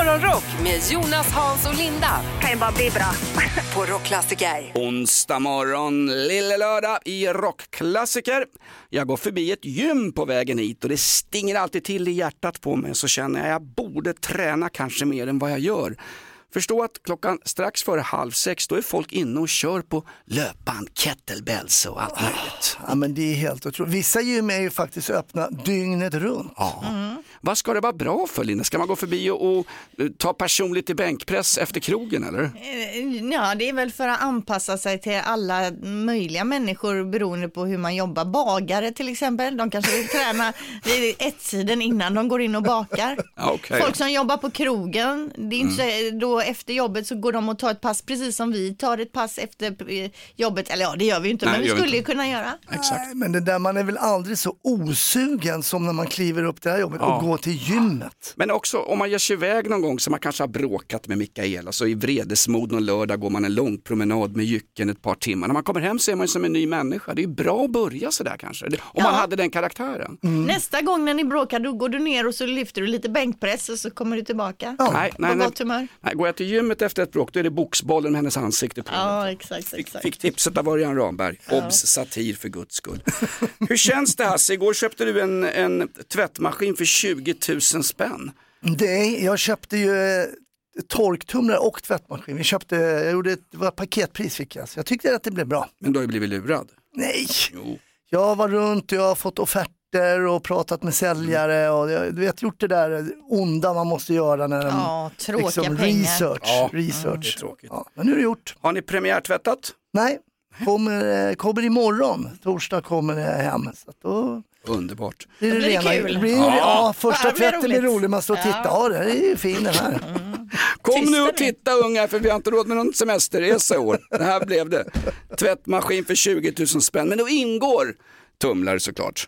Morgonrock med Jonas, Hans och Linda kan ju bara bli bra. på Rockklassiker. Onsdag morgon, lille lördag i rockklassiker. Jag går förbi ett gym på vägen hit och det stinger alltid till i hjärtat på mig så känner jag att jag borde träna kanske mer än vad jag gör. Förstå att klockan strax före halv sex då är folk inne och kör på löpband, kettlebells och allt möjligt. Ja, men det är helt otroligt. Vissa gym är ju faktiskt öppna dygnet runt. Ja. Vad ska det vara bra för Linda? Ska man gå förbi och, och eh, ta personligt i bänkpress efter krogen eller? Eh, Ja, det är väl för att anpassa sig till alla möjliga människor beroende på hur man jobbar. Bagare till exempel, de kanske vill träna vid ett-tiden innan de går in och bakar. Okej. Folk som jobbar på krogen, det är inte så, då efter jobbet så går de och tar ett pass precis som vi tar ett pass efter eh, jobbet. Eller ja, det gör vi ju inte, Nej, men vi skulle ju kunna göra. Exakt. Nej, men det där, man är väl aldrig så osugen som när man kliver upp det här jobbet Ja. och går till gymmet. Men också om man ger sig iväg någon gång som man kanske har bråkat med Mikaela så i vredesmod någon lördag går man en lång promenad med jycken ett par timmar. När man kommer hem så är man ju som en ny människa. Det är ju bra att börja sådär kanske. Om man Ja. hade den karaktären. Nästa gång när ni bråkar, då går du ner och så lyfter du lite bänkpress och så kommer du tillbaka. Nej, nej, På nej. gott humör. nej, går jag till gymmet efter ett bråk då är det boxbollen med hennes ansikte på. Ja, exakt, Fick, exakt. fick tipset av Örjan Ramberg. Obs! Satir för guds skull. Hur känns det Hasse? Igår köpte du en, en tvättmaskin för 20 000 spänn. Nej, jag köpte ju eh, torktumlare och tvättmaskin. Vi köpte, jag gjorde ett, det var paketpris fick jag, så jag tyckte att det blev bra. Men du har ju blivit lurad. Nej, Jo. jag var runt och jag har fått offerter och pratat med säljare och jag, du vet gjort det där onda man måste göra när de, Ja, tråkiga pengar. research. Ja, research. det är tråkigt. Ja, men nu är det gjort. Har ni premiärtvättat? Nej, kommer, eh, kommer imorgon, torsdag kommer det hem. Så att då Underbart. det, blir det kul. Blir, ja. Ja, första det blir rolig, man står och tittar, ja, det är ju fin den här. Kom Tysta nu och nu. titta ungar för vi har inte råd med någon semesterresa i år. Det här blev det. Tvättmaskin för 20 000 spänn. Men då ingår tumlare såklart.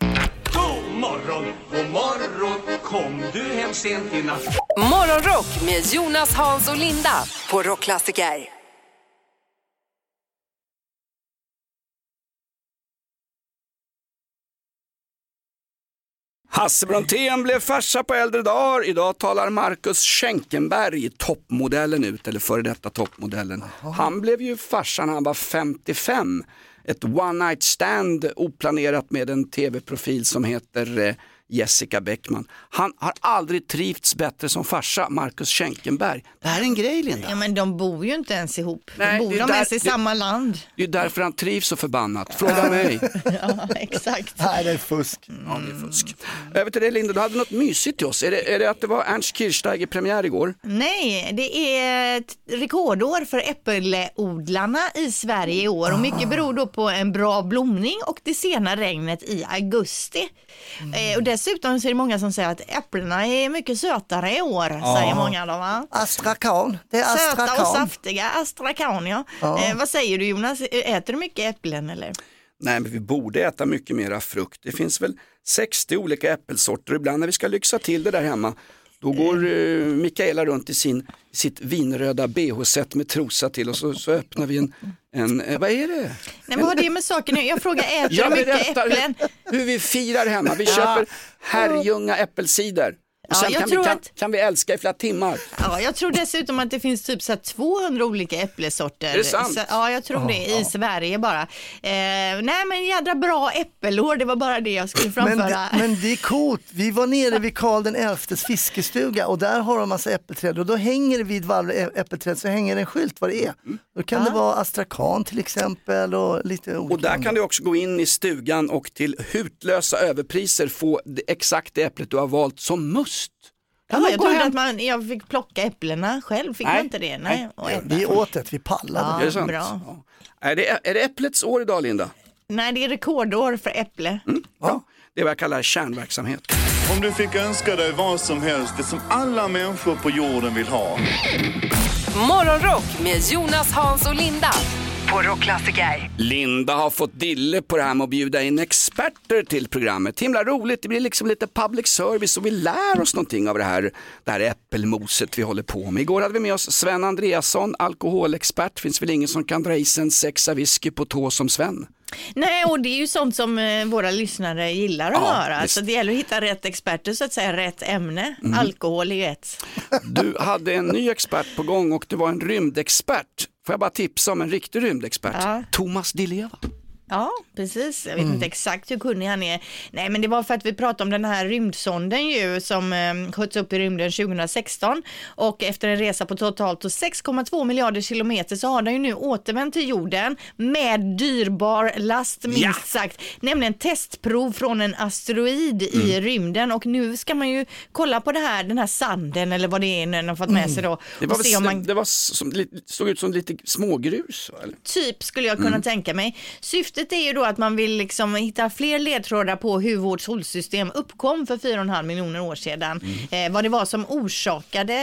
God morgon, god morgon, kom du hem sent i natt? Morgonrock med Jonas, Hans och Linda på Rockklassiker. Hasse Brontén blev farsa på äldre dagar. Idag talar Marcus Schenkenberg, toppmodellen ut, eller före detta toppmodellen. Han blev ju farsa när han var 55. Ett one night stand oplanerat med en tv-profil som heter eh, Jessica Bäckman. Han har aldrig trivts bättre som farsa, Marcus Schenkenberg. Det här är en grej Linda. Ja men de bor ju inte ens ihop. Nej, bor det är de där- ens i det- samma land? Det är därför han trivs så förbannat. Fråga mig. Ja, exakt. Nej, det är fusk. Ja, det är fusk. Över till dig Linda, du hade något mysigt till oss. Är det, är det att det var Ernst Kirchsteiger premiär igår? Nej, det är ett rekordår för äppelodlarna i Sverige i år och mycket beror då på en bra blomning och det sena regnet i augusti. Eh, och dessutom så är det många som säger att äpplena är mycket sötare i år, säger många då va? Astrakan, det är Söta och astrakan. saftiga, astrakan ja. Eh, vad säger du Jonas, äter du mycket äpplen eller? Nej, men vi borde äta mycket mera frukt. Det finns väl 60 olika äppelsorter. Ibland när vi ska lyxa till det där hemma, då går eh, Mikaela runt i sin, sitt vinröda bh-set med trosa till och så, så öppnar vi en, en eh, vad är det? Nej vad har det med saken Jag frågar, äter du mycket äpplen? hur, hur vi firar hemma. Vi köper Herrljunga äppelcider. Och Ja, sen jag kan, vi, tror kan, att- kan vi älska i flera timmar. Ja, jag tror dessutom att det finns typ så här 200 olika äppelsorter. Är det sant? Så, ja, jag tror det i Sverige bara. Eh, nej, men jädra bra äppelår, det var bara det jag skulle Men, framföra. det- men det är coolt, vi var nere vid Karl den elftes fiskestuga och där har de massa äppelträd och då hänger det vid varje äppelträd så hänger en skylt vad det är. Då kan det vara astrakan till exempel och lite olika. Och där kan du också gå in i stugan och till hutlösa överpriser få det, exakt det äpplet du har valt som must. Kan ja, man jag trodde hem- att man, jag fick plocka äpplena själv, fick Nej, man inte det? Nej. nej. Vi åt det, vi pallade. Ja. Är det sant? bra. Ja. Är, det, är det äpplets år idag Linda? nej, det är rekordår för äpple. Ja. Det är vad jag kallar kärnverksamhet. Om du fick önska dig vad som helst, det som alla människor på jorden vill ha. Morgonrock med Jonas, Hans och Linda på Rockklassiker. Linda har fått dille på det här med att bjuda in experter till programmet. Himla roligt, det blir liksom lite public service och vi lär oss någonting av det här, det här äppelmoset vi håller på med. Igår hade vi med oss Sven Andreasson, alkoholexpert. Finns väl ingen som kan dra i sig en sexa whisky på tå som Sven? Nej, och det är ju sånt som eh, våra lyssnare gillar att Ja, höra. visst. Så det gäller att hitta rätt experter, så att säga, rätt ämne. Mm. Alkohol är ett. Du hade en ny expert på gång och du var en rymdexpert. Får jag bara tipsa om en riktig rymdexpert? Ja. Thomas Di Leva. Ja, precis. Jag vet Mm. inte exakt hur kunnig han är. Nej, men det var för att vi pratade om den här rymdsonden ju som eh, sköts upp i rymden 2016 och efter en resa på totalt 6,2 miljarder kilometer så har den ju nu återvänt till jorden med dyrbar last minst Ja. sagt, nämligen testprov från en asteroid i Mm. rymden och nu ska man ju kolla på det här, den här sanden eller vad det är den har fått med sig då Mm. Det, och var se om man det var som, såg ut som lite smågrus. Eller? Typ skulle jag kunna Mm. tänka mig. Syftet är ju då att man vill liksom hitta fler ledtrådar på hur vårt solsystem uppkom för 4,5 miljoner år sedan. Mm. Eh, vad det var som orsakade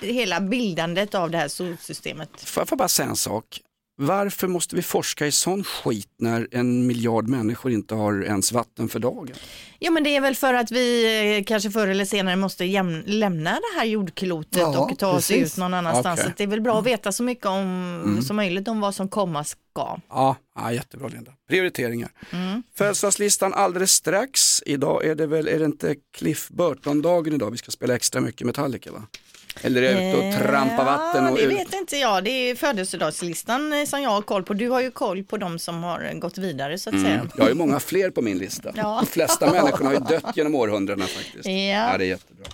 hela bildandet av det här solsystemet. Får jag bara säga en sak? Varför måste vi forska i sån skit när en miljard människor inte har ens vatten för dagen? Ja men det är väl för att vi eh, kanske förr eller senare måste lämna det här jordklotet Ja, och ta oss precis. ut någon annanstans. Okej. Så det är väl bra att veta så mycket om, Mm. som möjligt om vad som komma ska. Ja, ja jättebra Linda. Prioriteringar. Mm. Födelsedagslistan alldeles strax. Idag är det väl, är det inte Cliff Burton-dagen idag? Vi ska spela extra mycket Metallica va? Eller är jag ute och trampar vatten? Ja, Och det vet inte jag. Det är födelsedagslistan eh, som jag har koll på. Du har ju koll på de som har gått vidare så att säga. Mm. Jag har ju många fler på min lista. Ja. De flesta människorna har ju dött genom århundradena faktiskt. Ja. ja det är jättebra.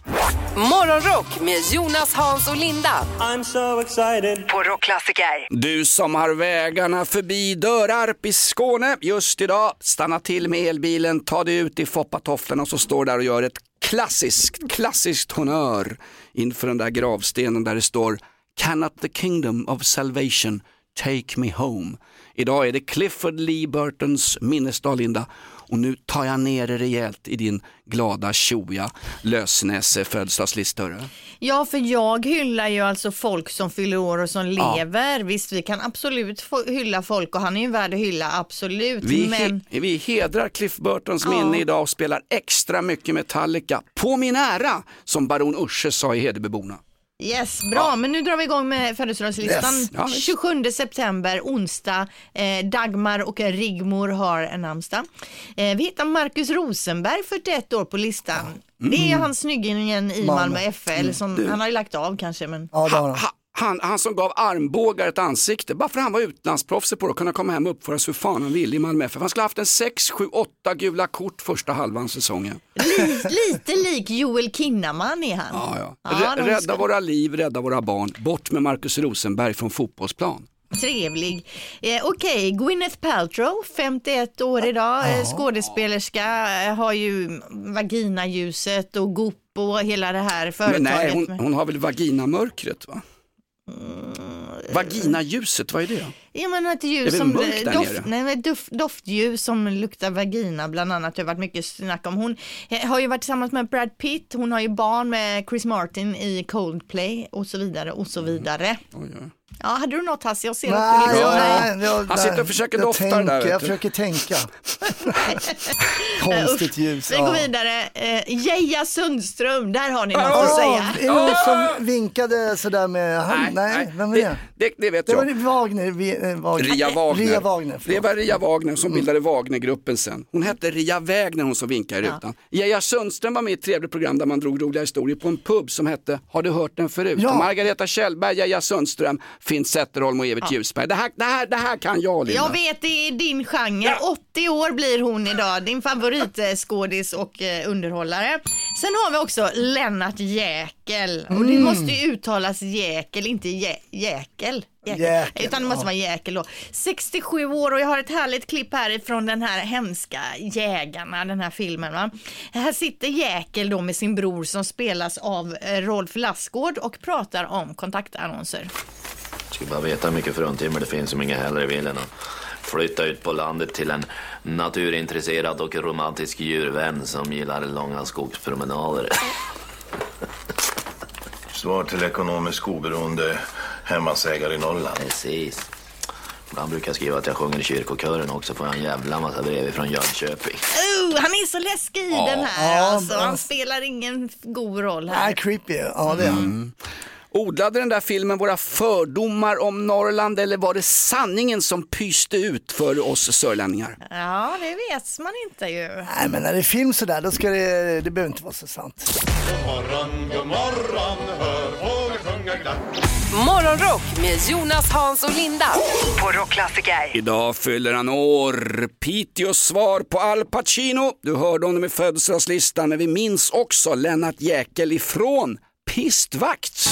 Morgonrock med Jonas, Hans och Linda I'm so excited på Rockklassiker. Du som har vägarna förbi Dörarp i Skåne just idag, stanna till med elbilen, ta dig ut i foppatofflorna och så står där och gör ett klassiskt, klassiskt honör inför den där gravstenen där det står Cannot the kingdom of salvation take me home. Idag är det Clifford Lee Burtons minnesdag Linda och nu tar jag ner det rejält i din glada tjoja lösnäse födelsedagslista. Ja, för jag hyllar ju alltså folk som fyller år och som Ja. lever. Visst, vi kan absolut hylla folk och han är ju värd att hylla, absolut. Vi, men he- vi hedrar Cliff Burtons Ja. minne idag och spelar extra mycket Metallica på min ära, som baron Usche sa i Hedebyborna. Yes, bra. Men nu drar vi igång med födelsedagslistan. Yes. Ja, visst. 27 september, onsdag. Eh, Dagmar och Rigmor har en namnsdag. Eh, vi hittar Marcus Rosenberg, 41 år på listan. Det är han snyggingen i Malmö, Malmö. FF, eller som, han har ju lagt av kanske. Men... Ja, det har han. Ha, han, han som gav armbågar ett ansikte, bara för han var utlandsproffs på det och kunna komma hem och uppföra sig hur fan han ville i Malmö FF. Han skulle ha haft en 6, 7, 8 gula kort första halvan säsongen. Li- lite lik Joel Kinnaman är han. Ja, ja. Ja, Rä- rädda ska- våra liv, rädda våra barn. Bort med Marcus Rosenberg från fotbollsplan. Trevlig. Eh, Okej, Gwyneth Paltrow, 51 år idag, eh, skådespelerska, eh, har ju vaginaljuset och Goop och hela det här Men företaget. nej, hon, hon har väl vaginamörkret va? Vaginaljuset, vad är det? Ja men ett ljus som, där doft, nej, doft, doftljus som luktar vagina bland annat. Det har varit mycket snack om. Hon eh, har ju varit tillsammans med Brad Pitt, hon har ju barn med Chris Martin i Coldplay och så vidare och så vidare. Oj, oj. Ja, hade du något Hasse? Jag ser att Nej, du liksom, nej, jag, Han sitter och försöker jag dofta tänker, där, Jag du. försöker tänka. Konstigt ljus. Vi går ja. vidare. Eh, Geja Sundström, där har ni något att Ja, säga. är det hon som vinkade sådär med hand? Nej, vem är det? det? Det vet Det var jag. det Wagner. Vi, eh, Wagner. Ria Wagner. Ria Wagner, det var Ria Wagner som bildade Wagnergruppen sen. Hon hette Ria Wägner hon som vinkade i rutan. Geja Sundström var med i ett trevligt program där man drog roliga historier på en pub som hette Har du hört den förut? Ja. Margareta Kjellberg, Geja Sundström, Finn Zetterholm och Evert Ljusberg. Det här, det, här, det här kan jag Linda. Jag vet, det är din genre. 80 år blir hon idag, din favoritskådis och eh, underhållare. Sen har vi också Lennart Jäkel. Och det måste ju uttalas Jäkel, inte jä Jäkel. Jäkel. Jäkel, Utan det måste ja. vara Jäkel då. 67 år och jag har ett härligt klipp här ifrån den här hemska Jägarna, den här filmen. Va? Här sitter Jäkel då med sin bror som spelas av eh, Rolf Lassgård och pratar om kontaktannonser. Skulle bara veta hur mycket fruntimmer det finns som inget hellre vill än att flytta ut på landet till en naturintresserad och romantisk djurvän som gillar långa skogspromenader. Svar till ekonomisk oberoende hemmansägare i Norrland. Precis. Ibland brukar jag skriva att jag sjunger i kyrkokören också får jag en jävla massa brev från Jönköping. Oh, han är så läskig i den här. Ja, alltså, han spelar ingen god roll Nej, här. creepy. Ja, det är han. Odlade den där filmen våra fördomar om Norrland eller var det sanningen som pyste ut för oss sörlänningar? Ja, det vet man inte ju. Nej men när det är film sådär då ska det, det behöver inte vara så sant. God morgon, god morgon, hör fåglar sjunga glatt. Morgonrock med Jonas, Hans och Linda på Rockklassiker. Idag fyller han år. Piteås svar på Al Pacino. Du hörde honom i födelsedagslistan, men vi minns också Lennart Jäkel ifrån Pistvakt.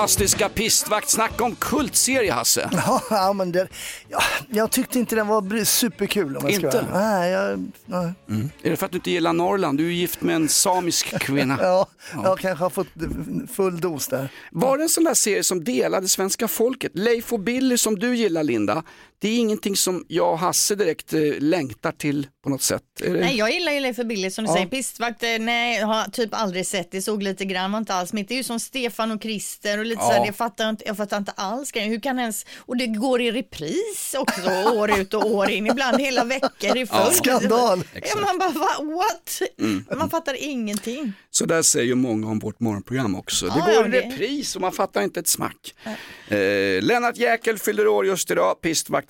Fantastiska Pistvakt. Snacka om kultserie Hasse. Ja, ja, men det, ja, jag tyckte inte den var superkul om jag ska Inte? vara- Nej, jag, nej. Är det för att du inte gillar Norrland? Du är gift med en samisk kvinna. Ja, jag kanske har fått full dos där. Var det en sån där serie som delade svenska folket? Leif och Billy som du gillar Linda, det är ingenting som jag och Hasse direkt eh, längtar till på något sätt. Är det... Nej, jag gillar ju Leif Billy som du säger. Pistvakt, eh, nej, jag har typ aldrig sett det. Såg lite grann, var inte alls mitt. Det är ju som Stefan och Christer och lite Ja. så här, det fattar jag, inte, jag fattar inte alls. Hur kan ens, och det går i repris också år ut och år in, ibland hela veckor i följd. Skandal. Ja, man bara, what? Mm. Man fattar ingenting. Så där säger ju många om vårt morgonprogram också. Det Ja, går ja, i repris och man fattar inte ett smack. Eh, Lennart Jäkel fyller år just idag. Pistvakt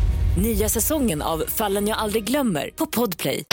Nya säsongen av Fallen jag aldrig glömmer på Podplay.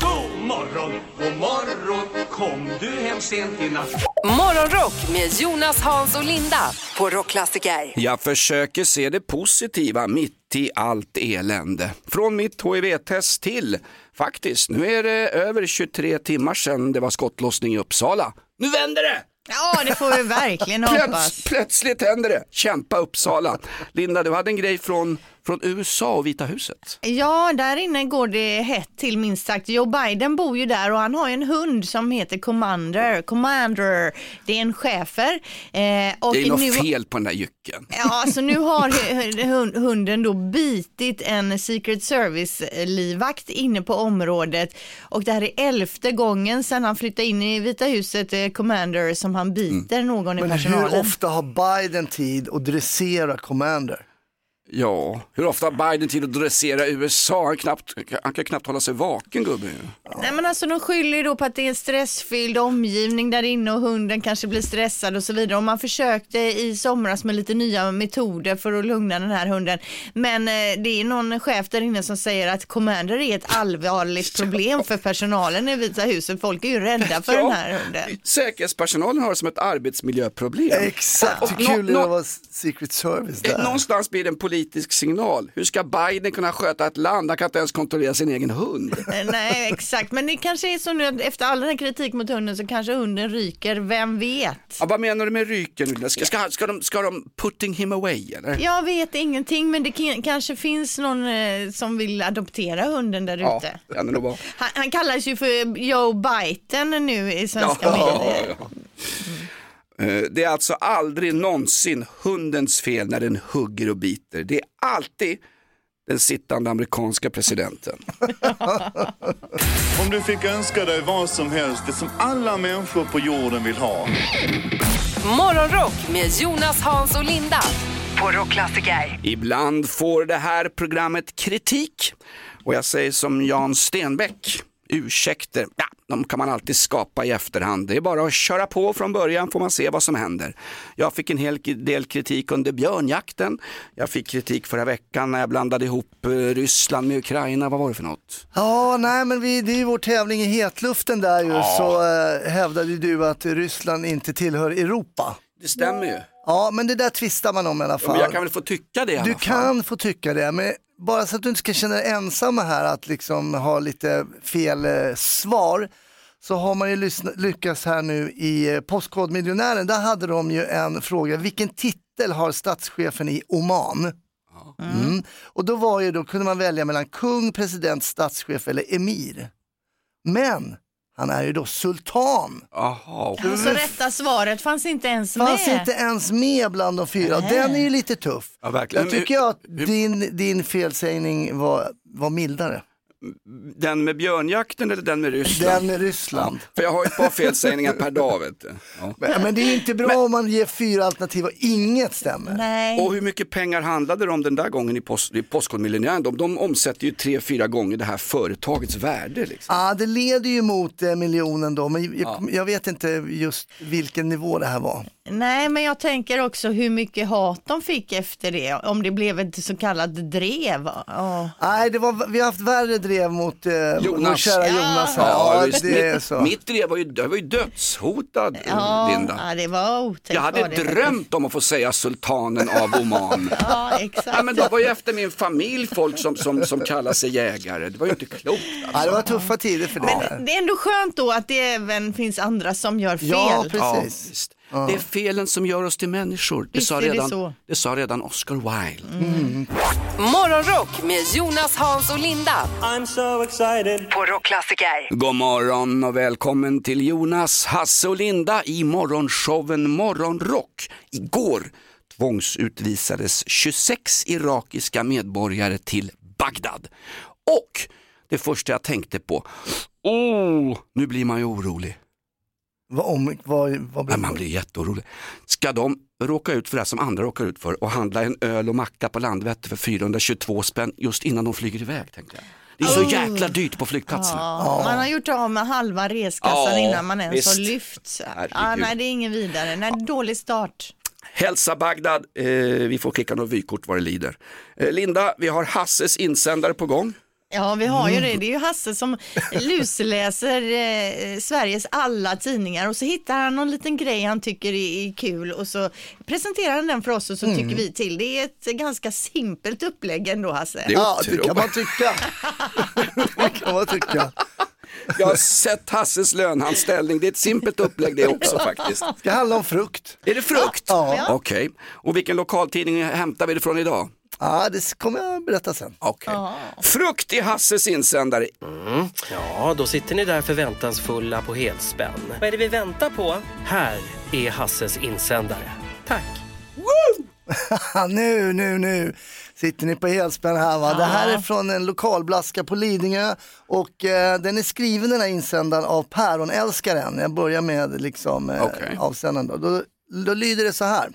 God morgon, god morgon, kom du hem sent i natt? Morgonrock med Jonas, Hans och Linda på Rockklassiker. Jag försöker se det positiva mitt i allt elände. Från mitt HIV-test till, faktiskt, nu är det över 23 timmar sedan det var skottlossning i Uppsala. Nu vänder det! Ja, det får vi verkligen Plöts, hoppas. plötsligt händer det. Kämpa Uppsala. Linda, du hade en grej från, från USA och Vita huset. Ja, där inne går det hett till minst sagt. Joe Biden bor ju där och han har ju en hund som heter Commander. Commander, det är en schäfer. Eh, och Det är något nu, fel på den där jycken. Ja, alltså nu har hu- hund- hunden då bitit en Secret Service-livvakt inne på området och det här är elfte gången sedan han flyttade in i Vita huset, eh, Commander, som han biter någon i Men personalen. hur ofta har Biden tid att dressera Commander? Ja, hur ofta har Biden tid att dressera USA? Han, knappt, han kan knappt hålla sig vaken gubben. Nej men alltså de skyller ju då på att det är en stressfylld omgivning där inne och hunden kanske blir stressad och så vidare. Och man försökte i somras med lite nya metoder för att lugna den här hunden. Men eh, det är någon chef där inne som säger att Commander är ett allvarligt problem för personalen i Vita huset. Folk är ju rädda för den här hunden. Säkerhetspersonalen har det som ett arbetsmiljöproblem. Exakt, Och hur kul är det att vara Secret Service där? Någonstans blir det en politisk signal. Hur ska Biden kunna sköta ett land? Han kan inte ens kontrollera sin egen hund. Eh, Nej exakt, men det kanske är så nu att efter all den här kritik mot hunden så kanske hunden ryker, vem vet? Ja, vad menar du med? Linda? Ska, ska, ska, de, ska de putting him away eller? Jag vet ingenting men det kan, kanske finns någon eh, som vill adoptera hunden där Ja, ute. det vara. Han, han kallas ju för Joe Biden nu i svenska medier. ja. Eh, Det är alltså aldrig någonsin hundens fel när den hugger och biter. Det är alltid den sittande amerikanska presidenten. Om du fick önska dig vad som helst, det som alla människor på jorden vill ha. Morgonrock med Jonas, Hans och Linda på Rockklassiker. Ibland får det här programmet kritik och jag säger som Jan Stenbeck, ursäkter, ja, de kan man alltid skapa i efterhand. Det är bara att köra på från början får man se vad som händer. Jag fick en hel del kritik under björnjakten. Jag fick kritik förra veckan när jag blandade ihop eh, Ryssland med Ukraina. Vad var det för något? Ja, nej men vi, det är ju vår tävling i hetluften där ju, så äh, hävdade du att Ryssland inte tillhör Europa. Det stämmer ju. Ja, men det där tvistar man om i alla fall. Men jag kan väl få tycka det i alla Du fall. kan få tycka det, men bara så att du inte ska känna dig ensam här att liksom ha lite fel eh, svar så har man ju lyssna, lyckats här nu i eh, Postkodmiljonären. Där hade de ju en fråga, vilken titel har statschefen i Oman? Mm. Och då var ju då kunde man välja mellan kung, president, statschef eller emir. Men han är ju då sultan. Jaha. Alltså rätta svaret fanns inte ens Fanns med. inte ens med bland de fyra. Nej. Den är ju lite tuff. Ja, verkligen. Jag tycker jag att din, din felsägning var, var mildare. Den med björnjakten eller den med Ryssland? Den med Ryssland. För jag har ett par felsägningar per dag vet du. Ja. Men, men det är ju inte bra om man ger fyra alternativ och inget stämmer. Nej. Och hur mycket pengar handlade det om den där gången i, post, i Postkodmiljonären? De, de omsätter ju tre, fyra gånger det här företagets värde. Liksom. Ja, det leder ju mot eh, miljonen då, men jag, jag vet inte just vilken nivå det här var. Nej, men jag tänker också hur mycket hat de fick efter det, om det blev ett så kallat drev. Ja. Nej, det var, vi har haft värre drev mot eh, vår Jonas. kära Ja. Jonas. Ja, visst. det är så. mitt drev var ju, det var ju dödshotad, eh, Ja, Linda. ja, det var otäckt. Jag hade drömt om att få säga sultanen av Oman. Ja, exakt. Ja, men det var ju efter min familj folk som, som, som kallar sig jägare. Det var ju inte klokt. Ja, det var tuffa tider för det. där. Det är ändå skönt då att det även finns andra som gör fel. Ja, Ja, visst. Det är felen som gör oss till människor. Det, Visst sa är det redan, så. det sa redan Oscar Wilde. Morgonrock med Jonas, Hans och Linda. I'm so excited. På Rockklassiker. God morgon och välkommen till Jonas, Hasse och Linda i morgonshowen Morgonrock. Igår tvångsutvisades 26 irakiska medborgare till Bagdad. Och det första jag tänkte på, oh, nu blir man ju orolig. Vad, om, vad, vad blir man blir jätteorolig. Ska de råka ut för det som andra råkar ut för och handla en öl och macka på Landvetter för 422 spänn just innan de flyger iväg? Tänkte jag. Det är så Oh. jäkla dyrt på flygplatserna. Ja, Man har gjort av med halva reskassan Ja, innan man ens har visst. lyft. Ja, Herregud. nej, det är ingen vidare. Nej, dålig start. Hälsa Bagdad, eh, vi får skicka något vykort vad det lider. Eh, Linda, vi har Hasses insändare på gång. Ja, vi har ju det. Det är ju Hasse som lusläser eh, Sveriges alla tidningar och så hittar han någon liten grej han tycker är, är kul och så presenterar han den för oss och så tycker vi till. Det är ett ganska simpelt upplägg ändå Hasse. Det är Ja, det kan man tycka. det kan man tycka. Jag har sett Hasses löneanställning, det är ett simpelt upplägg det också faktiskt. Det ska handla om frukt. Är det frukt? Ja. Okej, och vilken lokaltidning hämtar vi det från idag? Ja, det kommer jag berätta sen. Okej. Frukt i Hasses insändare. Ja, då sitter ni där förväntansfulla på helspänn. Vad är det vi väntar på? Här är Hasses insändare. Tack! nu, nu, nu sitter ni på helspänn här va. Det här är från en lokalblaska på Lidingö och eh, den är skriven den här insändaren av Päronälskaren. Jag börjar med liksom eh, Okej. avsändaren då. då. Då lyder det så här.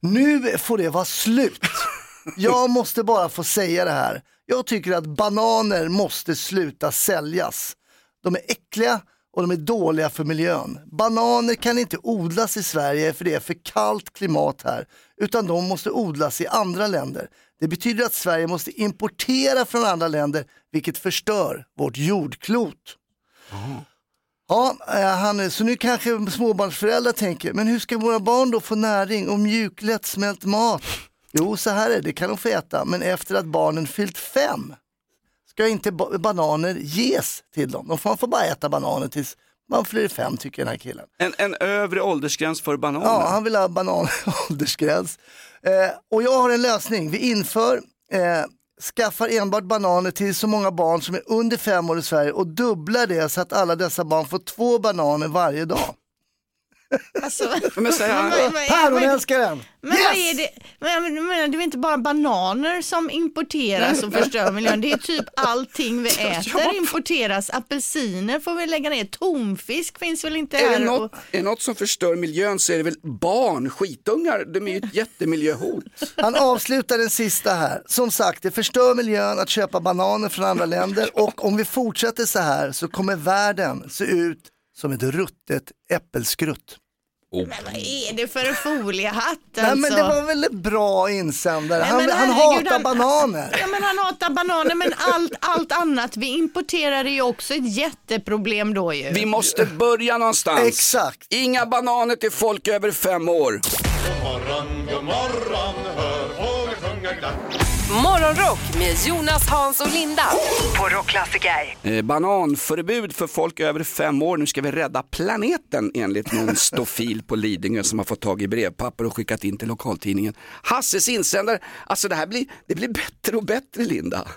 Nu får det vara slut. Jag måste bara få säga det här. Jag tycker att bananer måste sluta säljas. De är äckliga och de är dåliga för miljön. Bananer kan inte odlas i Sverige för det är för kallt klimat här, utan de måste odlas i andra länder. Det betyder att Sverige måste importera från andra länder, vilket förstör vårt jordklot. Ja, eh, han, så nu kanske småbarnsföräldrar tänker, men hur ska våra barn då få näring och mjuk lättsmält mat? Jo, så här är det, det kan de få äta, men efter att barnen fyllt fem ska inte ba- bananer ges till dem. De får, man får bara äta bananer tills man fyller fem, tycker den här killen. En, en övre åldersgräns för bananer. Ja, han vill ha banan åldersgräns. Eh, och jag har en lösning. Vi inför, eh, skaffar enbart bananer till så många barn som är under fem år i Sverige och dubblar det så att alla dessa barn får två bananer varje dag. Alltså, Men säg han- vad- vad- vad- Päronälskaren! Men vad är det? Men, men, det är inte bara bananer som importeras och förstör miljön. Det är typ allting vi äter importeras. Apelsiner får vi lägga ner. Tonfisk finns väl inte Är det, här? något, Och, är något som förstör miljön så är det väl barn, skitungar, de är ju ett jättemiljöhot. Han avslutar den sista här. Som sagt, det förstör miljön att köpa bananer från andra länder och om vi fortsätter så här så kommer världen se ut som ett ruttet äppelskrutt. Oh. men vad är det för foliehatt alltså? Nej men det var väl en bra insändare. Nej, Han, men han herregud, hatar bananer. Ja men han hatar bananer men allt, allt annat vi importerar är ju också ett jätteproblem då ju. Vi måste börja någonstans. Exakt. Inga bananer till folk över fem år. God morgon, god morgon, hör fåglar sjunga glatt. Morgonrock med Jonas, Hans och Linda på Rockklassiker. Eh, bananförbud för folk över fem år. Nu ska vi rädda planeten enligt någon stofil på Lidingö som har fått tag i brevpapper och skickat in till lokaltidningen. Hasses insändare, alltså det här blir, det blir bättre och bättre Linda.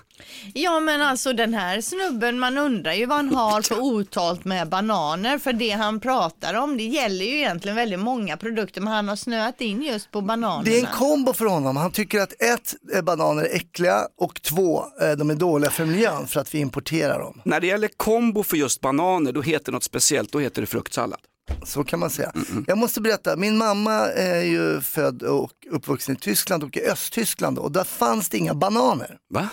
Ja men alltså den här snubben, man undrar ju vad han har för otalt med bananer. För det han pratar om, det gäller ju egentligen väldigt många produkter, men han har snöat in just på bananerna. Det är en kombo för honom. Han tycker att ett, eh, bananer är äckliga och två, eh, de är dåliga för miljön för att vi importerar dem. När det gäller kombo för just bananer, då heter det något speciellt, då heter det fruktsallad. Så kan man säga. Jag måste berätta, min mamma är ju född och uppvuxen i Tyskland och i Östtyskland och där fanns det inga bananer. Va?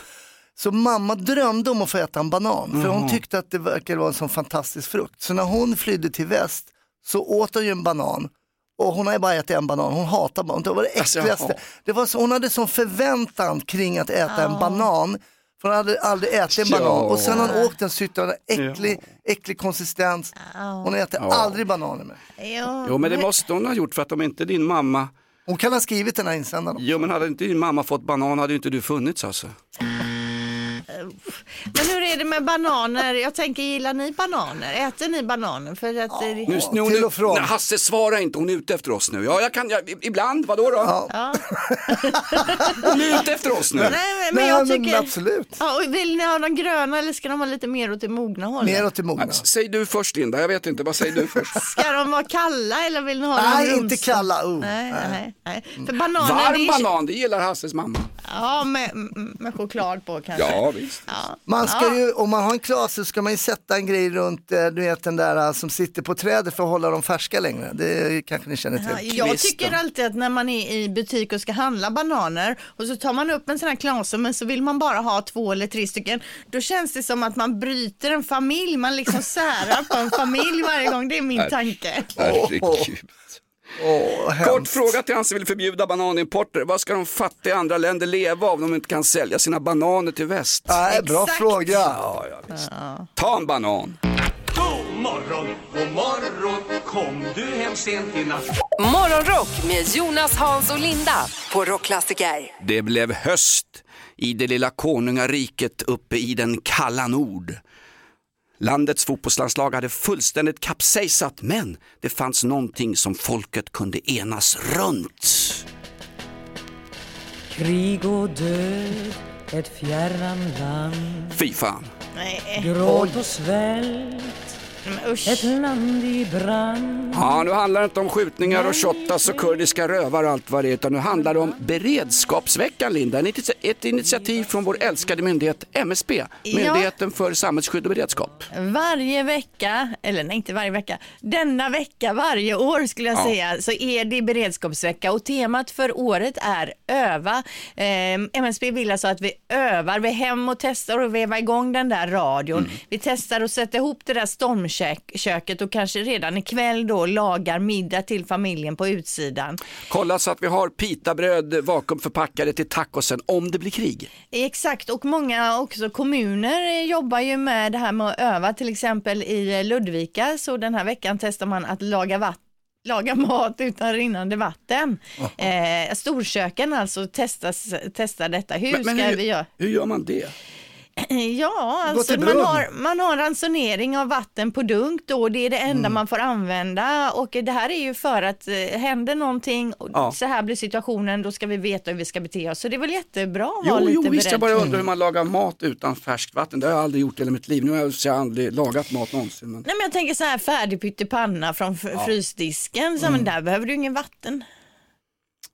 Så mamma drömde om att få äta en banan för hon Jaha. tyckte att det verkade vara en sån fantastisk frukt. Så när hon flydde till väst så åt hon ju en banan och hon har ju bara ätit en banan, hon hatar banan. Det var det Alltså, äckligaste. det var så, hon hade sån förväntan kring att äta en Ja. banan. För hon hade aldrig ätit en banan och sen har hon åkt den så den äcklig, äcklig konsistens. Hon äter Ja. aldrig bananer. Ja, Jo men det måste hon ha gjort för att om inte din mamma, Hon kan ha skrivit den här insändaren. jo men hade inte din mamma fått banan hade ju inte du funnits alltså. Men hur är det med bananer? Jag tänker, gillar ni bananer? Äter ni bananer? För att, Nu, ja. nu, till nu, och från. nej, Hasse svara inte, hon är ute efter oss nu. Ja jag kan, jag, ibland, vadå då? Ja. Hon är ute efter oss nu. Nej, men, men Nej, jag men tycker... absolut. Ja, och vill ni ha de gröna eller ska de vara lite mer åt det mogna hållet? Mer åt det mogna. Nej, Säg du först Linda, jag vet inte, vad säger du först? Ska de vara kalla eller vill ni ha dem Nej, inte kalla. Oh. Nej, nej, nej. För bananer, det Varm är... banan, det gillar Hasses mamma. Ja, med, med choklad på kanske. Ja visst. Ja. Man ska Ja. ju, om man har en klase så ska man ju sätta en grej runt, eh, du vet den där eh, som sitter på trädet för att hålla dem färska längre. Det kanske ni känner Ja, till. jag Kvisten. tycker alltid att när man är i butik och ska handla bananer och så tar man upp en sån här klase men så vill man bara ha två eller tre stycken. Då känns det som att man bryter en familj, man liksom särar på en familj varje gång. Det är min tanke. Herregud. Hemskt. Kort fråga till han som vill förbjuda bananimporter. Vad ska de fattiga andra länder leva av om de inte kan sälja sina bananer till väst? Nej, bra fråga. Ja, ja, visst. Ta en banan. God morgon, god morgon Kom du hem sent i natt Morgonrock med Jonas, Hans och Linda på Rockklassiker. Det blev höst i det lilla konungariket uppe i den kalla nord. Landets fotbollslandslag hade fullständigt kapsejsat men det fanns någonting som folket kunde enas runt. Krig och död, ett fjärran land Fy fan. Nej, Gråt och svält, men usch. ett land i brand Ja, nu handlar det inte om skjutningar och shottas och kurdiska rövar och allt vad det är, utan nu handlar det om beredskapsveckan, Linda. Ett- Ett initiativ från vår älskade myndighet MSB, Myndigheten för samhällsskydd och beredskap. Varje vecka, eller nej inte varje vecka, denna vecka varje år skulle jag Ja. säga så är det beredskapsvecka och temat för året är öva. Eh, MSB vill alltså att vi övar, vi är hem och testar och veva igång den där radion. Mm. Vi testar att sätta ihop det där stormköket och kanske redan ikväll då lagar middag till familjen på utsidan. Kolla så att vi har pitabröd vakuumförpackade till tacosen om det blir krig. Exakt och många också kommuner jobbar ju med det här med att öva till exempel i Ludvika så den här veckan testar man att laga vatten laga mat utan rinnande vatten. Eh, storköken alltså testas, testar detta. Hur Men- men ska hur- vi göra? Hur gör man det? Ja, alltså man har, man har ransonering av vatten på dunk då, det är det enda Mm. man får använda och det här är ju för att eh, händer någonting och Ja. så här blir situationen, då ska vi veta hur vi ska bete oss. Så det är väl jättebra att Jo, vara lite jo visst, jag beredd. bara undrar hur man lagar mat utan färskt vatten. Det har jag aldrig gjort i hela mitt liv. Nu har jag jag aldrig lagat mat någonsin. Men... Nej men jag tänker så här färdig pyttipanna från f- frysdisken, så, Mm. men där behöver du ingen vatten.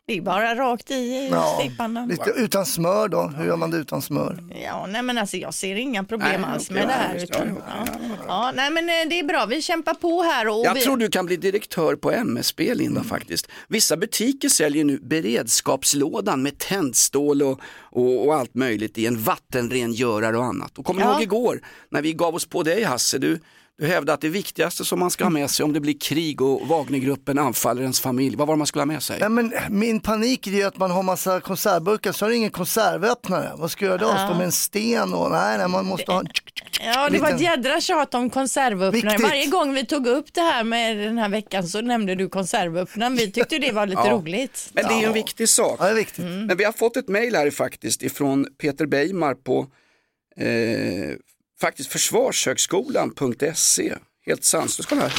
Det är bara rakt i Ja, stekpannan. lite utan smör då, hur gör man det utan smör? Ja, nej men alltså jag ser inga problem Nej, alls okej, med det här. Utan, ja, ja, nej men eh, det är bra, vi kämpar på här. Och Jag vi... tror du kan bli direktör på MSB Linda faktiskt. Vissa butiker säljer nu beredskapslådan med tändstål och, och, och allt möjligt i en vattenrengörare och annat. Och kommer Ja. ihåg igår när vi gav oss på dig Hasse, du, Du hävdade att det viktigaste som man ska ha med sig om det blir krig och Wagnergruppen anfaller ens familj, vad var det man skulle ha med sig? Ja, men min panik är ju att man har massa konservburkar så har du ingen konservöppnare. Vad ska jag göra då? Ja. Stå med en sten och nej, nej man måste ha en... Ja, det var ett jädra tjat om konservöppnare. Viktigt. Varje gång vi tog upp det här med den här veckan så nämnde du konservöppnaren. Vi tyckte det var lite Ja. roligt. Men det är ju en viktig sak. Ja, det är viktigt. Men vi har fått ett mejl här faktiskt ifrån Peter Beijmar på eh, faktiskt försvarshögskolan.se. Helt sanslöst. Kolla här.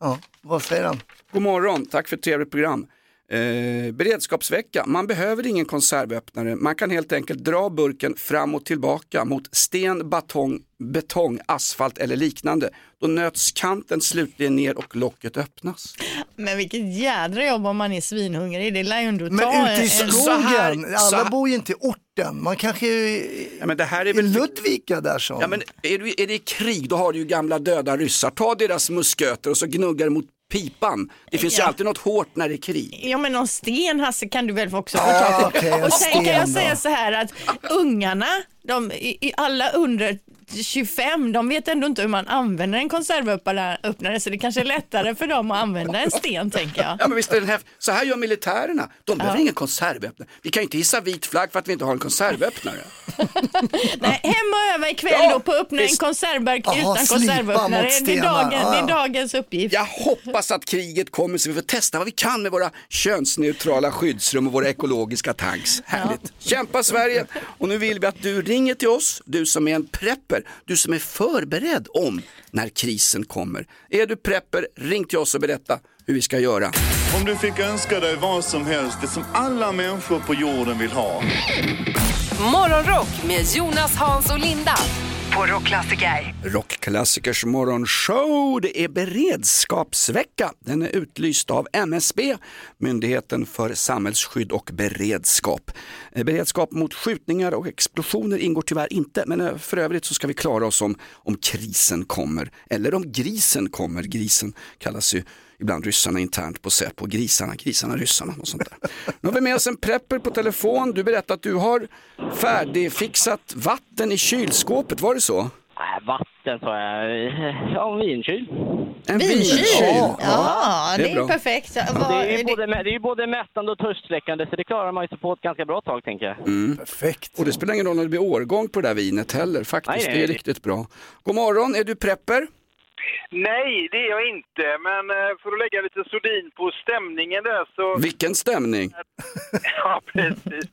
Ja, vad säger han? God morgon, tack för ett trevligt program. Eh, beredskapsvecka, man behöver ingen konservöppnare. Man kan helt enkelt dra burken fram och tillbaka mot sten, batong, betong, asfalt eller liknande. Då nöts kanten slutligen ner och locket öppnas. Men vilket jädra jobb om man är svinhungrig. Det lär ju ändå ta Men ute i en- skogen, så alla bor ju inte i orten. Man kanske är Ja, men det här är i väl... Ludvika där som. Ja, men är, du, är det krig, då har du ju gamla döda ryssar. Ta deras musköter och så gnuggar mot pipan. Det finns ju Ja. alltid något hårt när det är krig. Ja men någon sten Hasse kan du väl också få Ja, tag på. okej, en och sen kan jag då. säga så här att ungarna, de, i, i alla under 25, de vet ändå inte hur man använder en konservöppnare så det kanske är lättare för dem att använda en sten tänker jag. Ja, men visst är den här, så här gör militärerna. De behöver Ja. ingen konservöppnare. Vi kan ju inte hissa vit flagg för att vi inte har en konservöppnare. Nej, hem och öva ikväll Ja, då på att öppna en konservburk utan konservöppnare. Det är, dagen, det Ja, är ja. dagens uppgift. Jag hoppas att kriget kommer så vi får testa vad vi kan med våra könsneutrala skyddsrum och våra ekologiska tanks. Härligt. Kämpa Sverige! Och nu vill vi att du ringer till oss, du som är en prepper, du som är förberedd om när krisen kommer. Är du prepper, ring till oss och berätta hur vi ska göra. Om du fick önska dig vad som helst, det som alla människor på jorden vill ha. Morgonrock med Jonas, Hans och Linda på Rockklassiker. Rockklassikers morgonshow. Det är beredskapsvecka. Den är utlyst av MSB, Myndigheten för samhällsskydd och beredskap. Eh, beredskap mot skjutningar och explosioner ingår tyvärr inte, men eh, för övrigt så ska vi klara oss om, om krisen kommer. Eller om grisen kommer. Grisen kallas ju ibland ryssarna internt på Säpo, grisarna, grisarna, ryssarna och sånt där. Nu har vi med oss en prepper på telefon. Du berättar att du har färdigfixat vatten i kylskåpet, var det så? Nej, vatten sa jag. Ja, en vinkyl. En Vinkyl? vinkyl? Ja, det är, perfekt. Det är, ju det- både, det är både mättande och törstsläckande så det klarar man ju sig på ett ganska bra tag tänker jag. Mm. Perfekt. Och det spelar ingen roll när det blir årgång på det där vinet heller faktiskt. Nej, nej, det är nej. riktigt bra. God morgon, är du prepper? Nej, det är jag inte. Men eh, för att lägga lite sordin på stämningen där så... Vilken stämning. Ja, precis.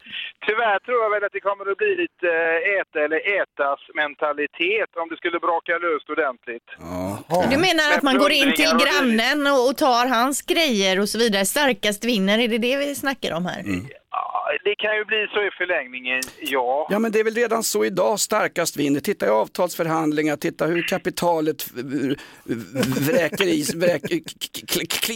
Tyvärr tror jag väl att det kommer att bli lite eh, äta eller ätas mentalitet om det skulle braka löst ordentligt. Du menar att man går in till grannen och, tar hans grejer och så vidare. Starkast vinner, är det det vi snackar om här? Ja, det kan ju bli så i förlängningen, ja. Ja men det är väl redan så idag starkast vinner. Titta i avtalsförhandlingar, titta hur kapitalet vräker i, vräker,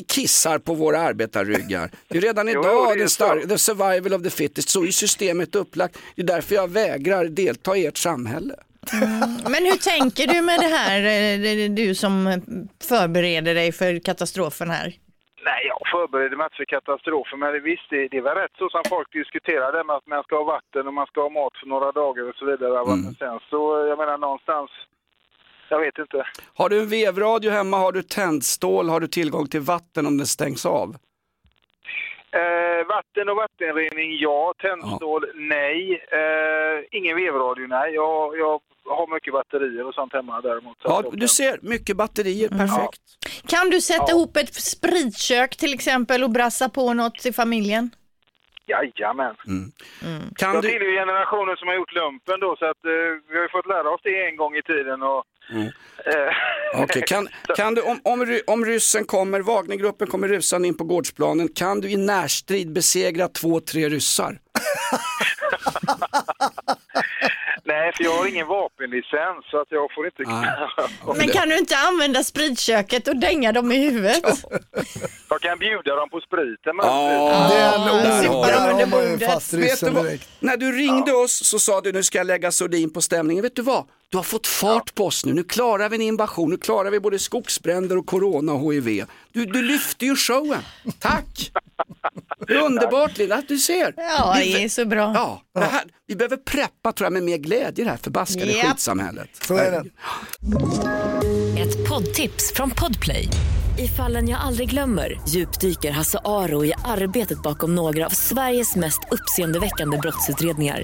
kissar på våra arbetarryggar. Det är redan Jo, idag det är den så. star- the survival of the fittest, så är systemet upplagt. Det är därför jag vägrar delta i ert samhälle. Men hur tänker du med det här, eh, du som förbereder dig för katastrofen här? Nej, jag förbereder mig inte för katastrofer, men det- visst, det, det väl rätt så som folk diskuterar det med att man ska ha vatten och man ska ha mat för några dagar och så vidare. Men sen så, jag menar någonstans, jag vet inte. Har du en vevradio hemma, har du tändstål, har du tillgång till vatten om den stängs av? Eh, vatten och vattenrening, ja. Tändstål, nej. Eh, ingen vevradio, nej. Jag, jag har mycket batterier och sånt hemma däremot. så Ja, du kan- ser, mycket batterier, perfekt. Kan du sätta ihop ett spritkök till exempel och brassa på något till familjen? Jajamän. Kan jag du- tillhör generationen som har gjort lumpen då, så att eh, vi har ju fått lära oss det en gång i tiden. Och, Mm. eh, Okej, kan, kan du, om, om, om ryssen kommer, Wagnergruppen kommer rusande in på gårdsplanen, kan du i närstrid besegra två, tre ryssar? Nej, för jag har ingen vapenlicens så att jag får inte... Men kan du inte använda spritköket och dänga dem i huvudet? Jag kan bjuda dem på spriten. Men Ja, där har Sopa dem du. under bordet. Vet du vad? När du ringde oss så sa du nu ska jag lägga sordin på stämningen. Vet du vad? Du har fått fart på oss nu. Nu klarar vi en invasion. Nu klarar vi både skogsbränder och corona och HIV. Du, du lyfte ju showen. Tack! Det är underbart Linda, att du ser. Ja, Vi- det är så bra. Ja, det här, vi behöver preppa tror jag med mer glädje i det här förbaskade Japp. skitsamhället. Så är det. Ett Ett poddtips från Podplay. I fallen jag aldrig glömmer djupdyker Hasse Aro i arbetet bakom några av Sveriges mest uppseendeväckande brottsutredningar.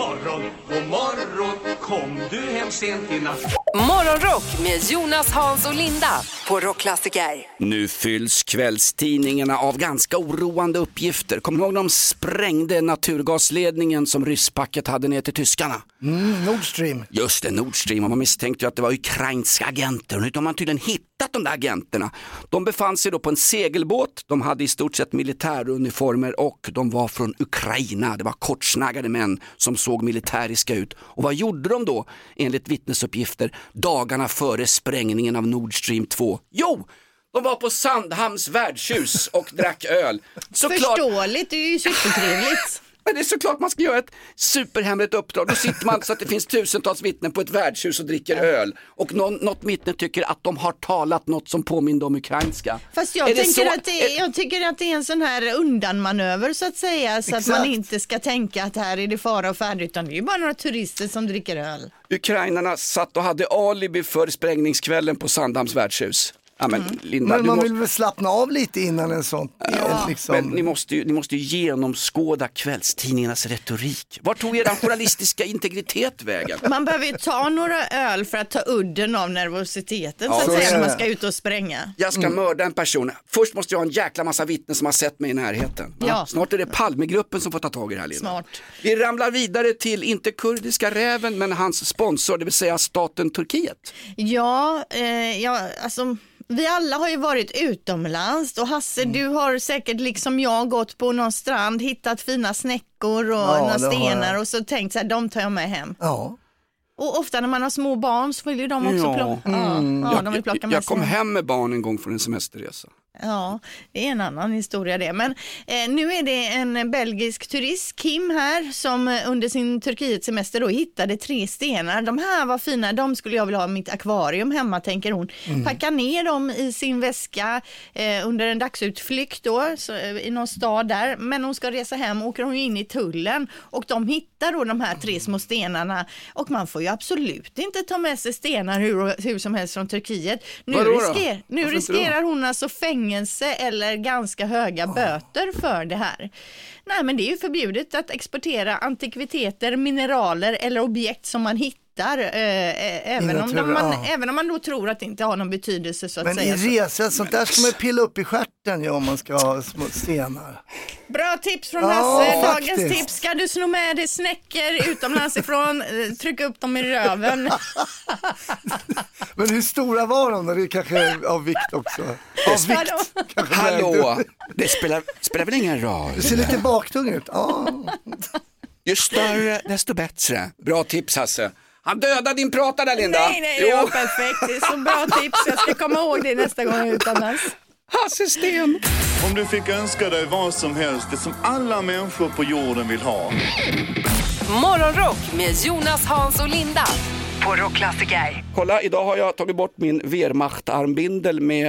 Morgon, god morgon Kom du hem sent i natt Morgonrock med Jonas, Hans och Linda på Rockklassiker. Nu fylls kvällstidningarna av ganska oroande uppgifter. Kommer du ihåg när de sprängde naturgasledningen som rysspacket hade ner till tyskarna? Mm, Nord Stream. Just det, Nord Stream. Och man misstänkte ju att det var ukrainska agenter. Och nu har man tydligen hittat de där agenterna. De befann sig då på en segelbåt. De hade i stort sett militäruniformer och de var från Ukraina. Det var kortsnaggade män som såg militäriska ut. Och vad gjorde de då enligt vittnesuppgifter dagarna före sprängningen av Nord Stream 2? Jo, de var på Sandhamns värdshus och drack öl. Förståeligt, det är ju supertrevligt. Men det är såklart man ska göra ett superhemligt uppdrag. Då sitter man så att det finns tusentals vittnen på ett värdshus och dricker öl. Och någon, något vittne tycker att de har talat något som påminner om ukrainska. Fast jag, Är tänker så- att det jag tycker att det är en sån här undanmanöver så att säga. Så att Exakt. man inte ska tänka att här är det fara och färde utan det är ju bara några turister som dricker öl. Ukrainarna satt och hade alibi för sprängningskvällen på Sandhamns värdshus. Ja, men, Linda, Men du man måste... vill väl slappna av lite innan en sån. eh, liksom. Men ni måste, ju, ni måste ju genomskåda kvällstidningarnas retorik. Var tog er journalistiska integritet vägen? Man behöver ju ta några öl för att ta udden av nervositeten Ja, så att säga när man ska ut och spränga. Jag ska mörda en person. Först måste jag ha en jäkla massa vittnen som har sett mig i närheten. Ja. Snart är det Palmegruppen som får ta tag i det här Linda. Smart. Vi ramlar vidare till, inte kurdiska räven, men hans sponsor, det vill säga staten Turkiet. Ja, eh, ja, alltså vi alla har ju varit utomlands och Hasse Mm. du har säkert liksom jag gått på någon strand, hittat fina snäckor och Ja, några stenar och så tänkt så här, de tar jag med hem. Ja. Och ofta när man har små barn så vill ju de också plocka, ja, Mm. ja, de vill plocka jag, jag kom hem med barn en gång från en semesterresa. Ja, det är en annan historia det. Men eh, nu är det en belgisk turist, Kim här, som eh, under sin Turkiet-semester då hittade tre stenar. De här var fina, de skulle jag vilja ha i mitt akvarium hemma, tänker hon. Mm. Packar ner dem i sin väska eh, under en dagsutflykt då, så, eh, i någon stad där. Men hon ska resa hem, åker hon in i tullen och de hittar då de här tre små stenarna. Och man får ju absolut inte ta med sig stenar hur, hur som helst från Turkiet. Nu, risker, nu riskerar hon alltså fängelse eller ganska höga böter för det här. Nej, men det är ju förbjudet att exportera antikviteter, mineraler eller objekt som man hittar, eh, eh, även, om naturen, man, ja. även om man då tror att det inte har någon betydelse så att Men säga. i resa, sånt där ska man pilla upp i stjärten ja, om man ska ha små stenar. Bra tips från Ja, Hasse. Dagens faktiskt. tips. Ska du sno med dig snäckor utomlands ifrån, eh, tryck upp dem i röven. Men hur stora var de då? Det är kanske av vikt också. Av vikt. kanske Hallå, det spelar, spelar väl ingen roll? Du ser lite baktung ut. Ja. Ju större desto bättre. Bra tips Hasse. Han dödade din prata där Linda. Nej, nej, det var perfekt. Det är så bra tips. Jag ska komma ihåg det nästa gång jag är utomlands. Hasse Sten. Om du fick önska dig vad som helst, det som alla människor på jorden vill ha. Morgonrock med Jonas, Hans och Linda på Rockklassiker. Kolla, idag har jag tagit bort min Wehrmacht-armbindel med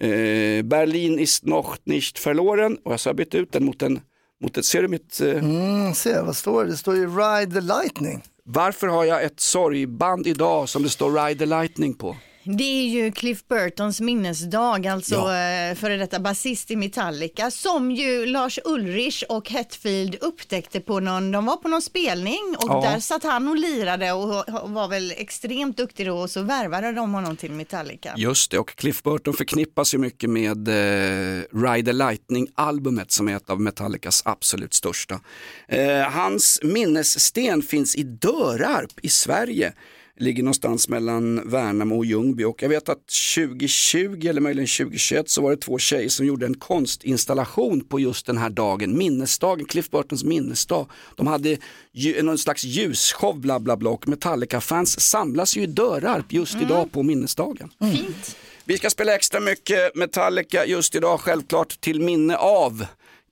eh, Berlin ist noch nicht verloren och jag har bytt ut den mot en, mot ett, ser du mitt, eh, Mm, se, vad står det? Det står ju Ride the Lightning varför har jag ett sorgband idag som det står Ride the Lightning på? Det är ju Cliff Burtons minnesdag, alltså Ja. eh, före detta basist i Metallica, som ju Lars Ulrich och Hetfield upptäckte på någon, de var på någon spelning och Ja. där satt han och lirade och och var väl extremt duktig då och så värvade de honom till Metallica. Just det, och Cliff Burton förknippas ju mycket med eh, Ride the Lightning-albumet som är ett av Metallicas absolut största. Eh, hans minnessten finns i Dörarp i Sverige. Ligger någonstans mellan Värnamo och Ljungby och jag vet att 2020 eller möjligen 2021 så var det två tjejer som gjorde en konstinstallation på just den här dagen, minnesdagen, Cliff Burtons minnesdag. De hade någon slags ljusshow bla bla bla och Metallica-fans samlas ju i Dörarp just idag på minnesdagen. Fint. Vi ska spela extra mycket Metallica just idag, självklart till minne av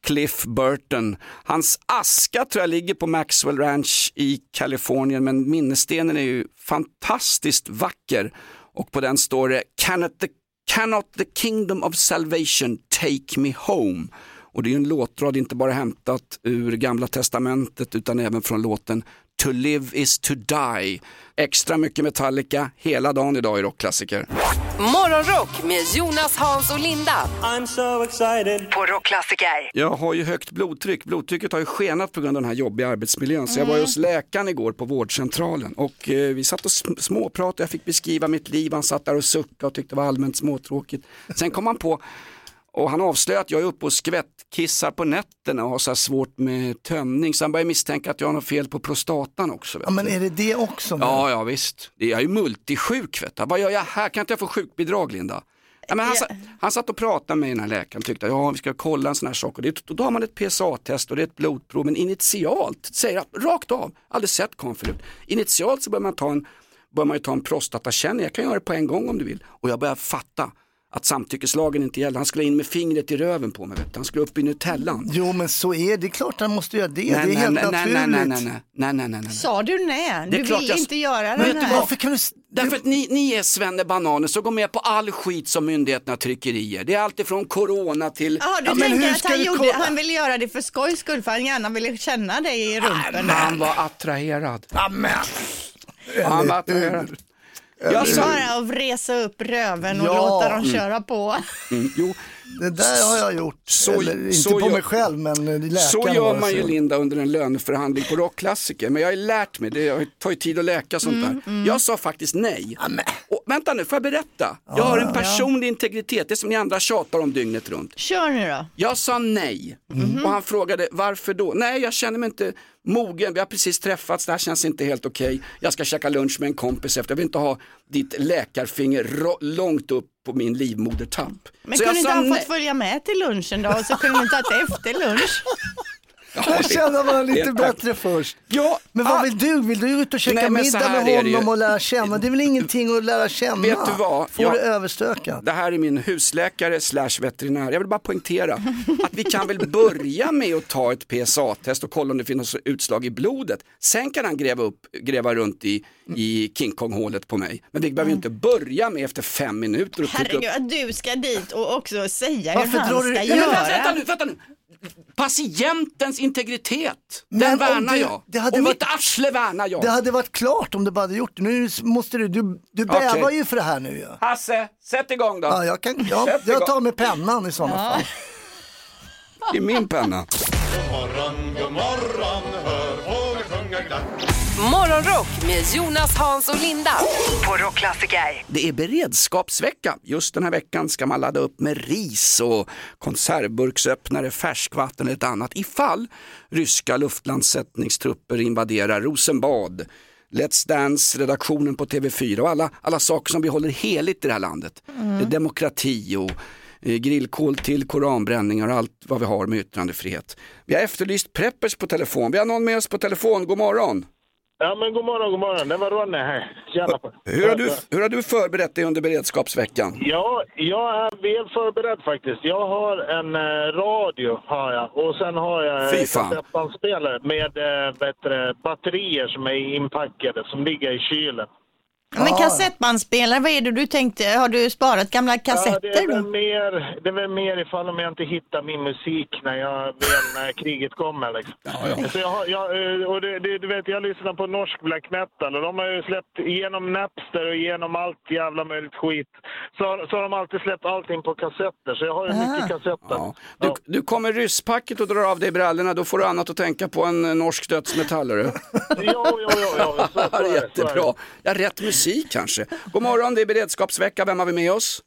Cliff Burton. Hans aska tror jag ligger på Maxwell Ranch i Kalifornien men minnesstenen är ju fantastiskt vacker och på den står det Cannot the, cannot the kingdom of salvation take me home. Och det är ju en låtrad inte bara hämtat ur gamla testamentet utan även från låten To live is to die. Extra mycket Metallica hela dagen idag i rockklassiker. Morgonrock med Jonas, Hans och Linda. I'm so excited. På Rockklassiker. Jag har ju högt blodtryck. Blodtrycket har ju skenat på grund av den här jobbiga arbetsmiljön. Så jag var ju hos läkaren igår på vårdcentralen och eh, vi satt och sm- småpratade. Jag fick beskriva mitt liv. Han satt där och suckade och tyckte det var allmänt småtråkigt. Sen kom han på och han avslöjade att jag är uppe och skvättkissar på nätterna och har så här svårt med tömning. Så han började misstänka att jag har något fel på prostatan också. Vet Ja, men är det det också? nu? Ja, ja visst. Det- Jag är ju multisjuk. Vet du. Vad gör jag här? Kan inte jag få sjukbidrag Linda? Ja, men han, sa, han satt och pratade med den här läkaren tyckte ja vi ska kolla en sån här sak. Och det, då har man ett PSA-test och det är ett blodprov. Men initialt, säger jag rakt av, aldrig sett kom förut. Initialt så bör man ta en, bör man ju ta en prostatakänning. Jag kan göra det på en gång om du vill. Och jag börjar fatta att samtyckeslagen inte gäller. Han skulle in med fingret i röven på mig. Vet du. Han skulle upp i nutellan. Jo men så är det, det är klart han måste göra det, Nej, det är nej, helt nej, nej, naturligt. nej, nej, nej, nej, nej, nej, nej, nej. Sa du nej? Du vill jag- inte göra Men den här? varför kan du... Därför att ni, ni är svennebananer så går med på all skit som myndigheterna trycker i er. Det är allt ifrån corona till... Ja, du tänker att han, gjorde, han ville göra det för skojs skull för han gärna ville känna dig i rumpen. Han var attraherad. Amen. Han var attraherad. Det Jag sa... bara att resa upp röven och Ja. låta dem Mm. köra på. Mm, jo, Det där har jag gjort, Så- Eller, inte så på gör- mig själv men läkaren så gör man ju. Linda under en löneförhandling på rockklassiker. Men jag har ju lärt mig, det tar ju tid att läka sånt Mm, där. Jag sa faktiskt nej. Och, vänta nu, får jag berätta? Jag har en personlig integritet, det som ni andra tjatar om dygnet runt. Kör nu då. Jag sa nej och han frågade varför då? Nej, jag känner mig inte mogen, vi har precis träffats, det här känns inte helt okej. Jag ska käka lunch med en kompis efter, jag vill inte ha ditt läkarfinger långt upp på min livmodertapp. Men Så kunde inte han fått följa med till lunchen då och så kunde ni tagit efter lunch? Jag känner man lite bättre först. Ja, Men vad ah. vill du? Vill du ut och käka Nej, middag här med honom och lära känna? Det är väl ingenting att lära känna? Vet du vad? Få Jag- det överstökat. Det här är min husläkare slash veterinär. Jag vill bara poängtera att vi kan väl börja med att ta ett PSA-test och kolla om det finns utslag i blodet. Sen kan han gräva, upp, gräva runt i, i King Kong-hålet på mig. Men vi behöver ju inte börja med efter fem minuter och trycka upp. Herregud, att du ska dit och också säga Varför hur han ska du- men göra. vänta nu, vänta nu. Patientens integritet, Men den om värnar du- jag. det hade och varit- mitt arsle värnar jag. Det hade varit klart om du bara hade gjort det. Nu måste du, du, du bävar ju för det här nu ju. Hasse, sätt igång då. Ja, jag, kan, ja, jag igång. tar med pennan i sådana fall. Det är min penna. God morgon, god morgon, hör fåglar sjunga glatt. Morgonrock med Jonas, Hans och Linda. På Rockklassiker. Det är beredskapsvecka. Just den här veckan ska man ladda upp med ris och konservburksöppnare, färskvatten eller ett annat ifall ryska luftlandsättningstrupper invaderar Rosenbad. Let's Dance, redaktionen på TV4 och alla, alla saker som vi håller heligt i det här landet. Det är demokrati och eh, grillkol till koranbränningar och allt vad vi har med yttrandefrihet. Vi har efterlyst preppers på telefon. Vi har någon med oss på telefon. God morgon. Ja, men god morgon, god morgon. Det var Ronny här. Tjena Hur har du, hur har du förberett dig under beredskapsveckan? Ja, jag är väl förberedd faktiskt. Jag har en eh, radio har jag och sen har jag Fy en kassettbandspelare med eh, det, batterier som är inpackade som ligger i kylen. Men kassettbandspelare, vad är det du tänkte? Har du sparat gamla Ja, det, kassetter är väl mer, det är väl mer ifall om jag inte hittar min musik när, jag, när kriget kommer. Liksom. Så jag, har, jag, eh, och det, det, du vet, jag lyssnar på norsk black metal och de har ju släppt igenom Napster och igenom allt jävla möjligt skit. Så, har- så har de alltid släppt allting på kassetter, så jag har ju mycket kassetter. Ja. Du, du kommer rysspacket och drar av dig brallorna, då får du annat att tänka på än eh, norsk dödsmetallare. Jo, jo, jo, jo. Så, så är det, så är det. Jättebra. Ja, rätt musik kanske. God morgon, det är beredskapsvecka. Vem har vi med oss?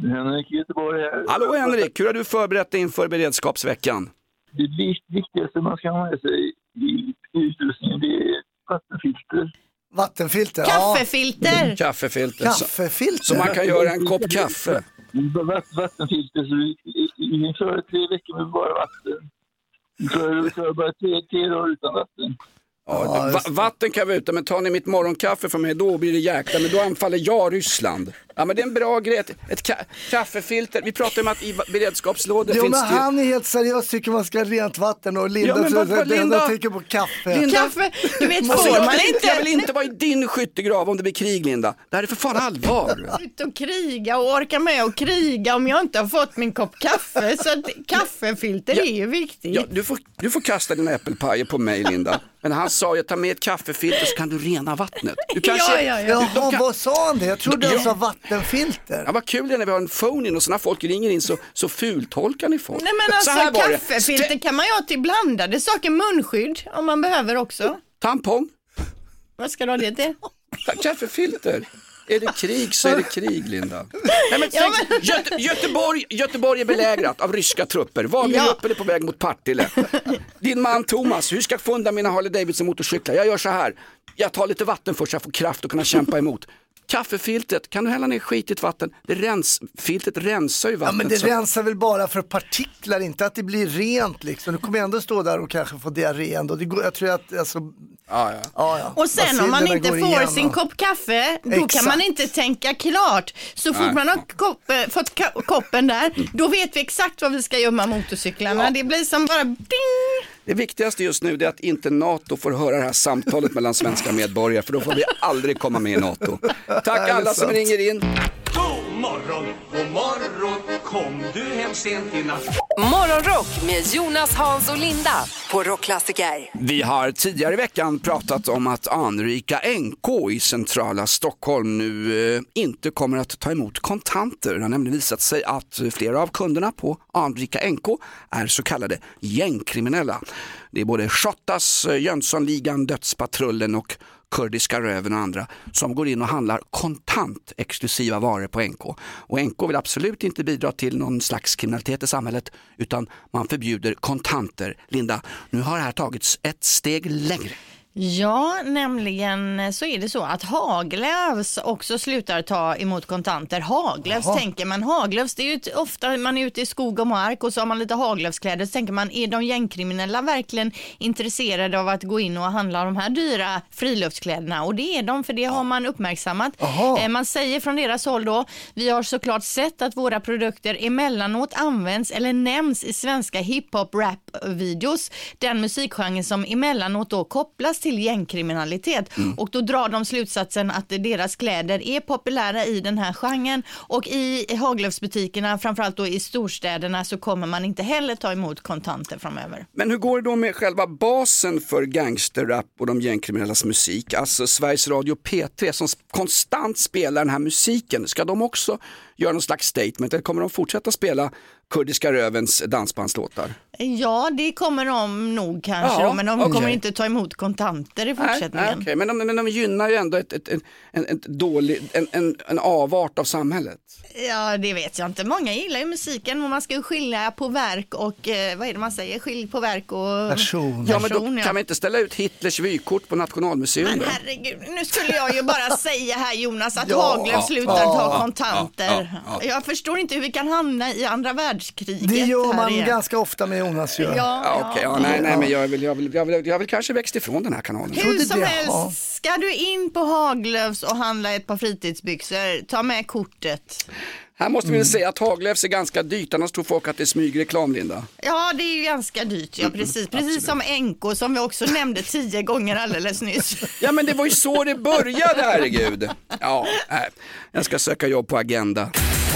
Henrik Göteborg här. Hallå Henrik, hur har du förberett dig inför beredskapsveckan? Det vik- viktigaste man ska ha med sig i utrustningen det är vattenfilter. Vattenfilter, Kaffefilter! Kaffefilter. Kaffefilter? Så man kan göra en kopp kaffe. Vatt- Vattenfilter, så i- i- inför tre veckor med bara vatten. Inför, inför bara tre, tre dagar utan vatten. Ja, va- vatten kan vi utan, men tar ni mitt morgonkaffe från mig, då blir det jäkla, men då anfaller jag Ryssland. Ja men det är en bra grej, ett, ett ka kaffefilter. Vi pratade om att i beredskapslådor Jo, finns men det ju... han är helt seriös, tycker man ska ha rent vatten och Linda, Ja, men vad- vad, Linda? tänker på kaffe. Linda, Kaffe, du vet får man inte, jag inte vill inte vara i din skyttegrav om det blir krig Linda. Det här är för fan allvar. ut och kriga och orka med och kriga om jag inte har fått min kopp kaffe. Så att kaffefilter är ju viktigt. Ja, du, får, du får kasta dina äppelpajer på mig Linda. Men han sa att ta med ett kaffefilter så kan du rena vattnet. Du kanske, Ja, ja, ja. Du, de Jaha, kan, vad sa han det? Jag trodde han Ja. sa vattenfilter. ja, vad kul det är när vi har en phone in och så när folk ringer in så, så fultolkar ni folk. Nej men så här alltså det. kaffefilter Stä- kan man ju ha till blandade saker, munskydd om man behöver också. Tampong, Vad ska du ha det till? kaffefilter. Är det krig så är det krig Linda. Nej, men, Ja, tänk, Göte, Göteborg, Göteborg är belägrat av ryska trupper. Wagnergruppen är på väg mot Partille. Din man Thomas, hur ska jag få undan mina Harley Davidson motorcyklar? Jag gör så här. Jag tar lite vatten först så jag får kraft att kunna kämpa emot. Kaffefiltret, kan du hälla ner skitigt vatten? Det rens, filtret rensar ju Ja, vattnet. men det så- rensar väl bara för partiklar, inte att det blir rent liksom. Du kommer ändå stå där och kanske få diarré ändå. Det går, jag tror att, alltså, Ja, ja. ja, ja. Och sen om man inte får igenom. sin kopp kaffe, då Exakt. kan man inte tänka klart. Så fort Nej. man har kopp, eh, fått ka- koppen där, då vet vi exakt vad vi ska gömma motorcyklarna. Det blir som bara ding! Det viktigaste just nu är att inte NATO får höra det här samtalet mellan svenska medborgare för då får vi aldrig komma med i NATO. Tack alla som ringer in. Morgon, god morgon, kom du hem sent i natt? Morgonrock med Jonas, Hans och Linda på Rockklassiker. Vi har tidigare i veckan pratat om att anrika NK i centrala Stockholm nu eh, inte kommer att ta emot kontanter. Det har nämligen visat sig att flera av kunderna på anrika NK är så kallade gängkriminella. Det är både Shottaz, eh, Jönssonligan, Dödspatrullen och Kurdiska röven och andra som går in och handlar kontant exklusiva varor på NK. Och NK vill absolut inte bidra till någon slags kriminalitet i samhället utan man förbjuder kontanter. Linda, nu har det här tagits ett steg längre. Ja, nämligen så är det så att Haglöfs också slutar ta emot kontanter. Haglöfs Jaha. tänker man, Haglöfs det är ju ofta man är ute i skog och mark och så har man lite Haglöfskläder så tänker man, är de gängkriminella verkligen intresserade av att gå in och handla de här dyra friluftskläderna? Och det är de, för det har man uppmärksammat. Jaha. Eh, Man säger från deras håll då, vi har såklart sett att våra produkter emellanåt används eller nämns i svenska hiphop rap videos, den musikgenre som emellanåt då kopplas till gängkriminalitet och då drar de slutsatsen att deras kläder är populära i den här genren och i Haglöfsbutikerna, framförallt då i storstäderna så kommer man inte heller ta emot kontanter framöver. Men hur går det då med själva basen för gangsterrap och de gängkriminellas musik? Alltså Sveriges Radio P3 som konstant spelar den här musiken. Ska de också göra någon slags statement eller kommer de fortsätta spela Kurdiska rövens dansbandslåtar? Ja, det kommer de nog kanske, Ja, då, men de okej. kommer inte ta emot kontanter i fortsättningen. nej, okej, men, de, men de gynnar ju ändå ett, ett, ett, en, ett dålig, en, en, en avart av samhället. Ja, det vet jag inte. Många gillar ju musiken och man ska ju skilja på verk och, eh, vad är det man säger, skilj på verk och Person. Ja, men då person, ja. kan man inte ställa ut Hitlers vykort på Nationalmuseum Men då? herregud, nu skulle jag ju bara säga här Jonas att Ja, Haglöf ja, slutar ja, ta ja, kontanter. ja, ja. Jag förstår inte hur vi kan hamna i andra världskriget. Det gör här man igen. ganska ofta med Jonas ju. Ja, Ja, okej, ja, nej, nej, men jag vill, jag, vill, jag, vill, jag vill kanske växt ifrån den här kanalen. Hur trodde som det, helst, ja. Ska du in på Haglöfs och handla ett par fritidsbyxor, ta med kortet. Här måste vi väl säga att Haglöfs är ganska dyrt, annars tror folk att det är smygreklam, Linda. Ja, det är ju ganska dyrt, Mm, ja precis. Precis som NK som vi också nämnde tio gånger alldeles nyss. Ja, men det var ju så det började, herregud. Ja, nej. jag ska söka jobb på Agenda.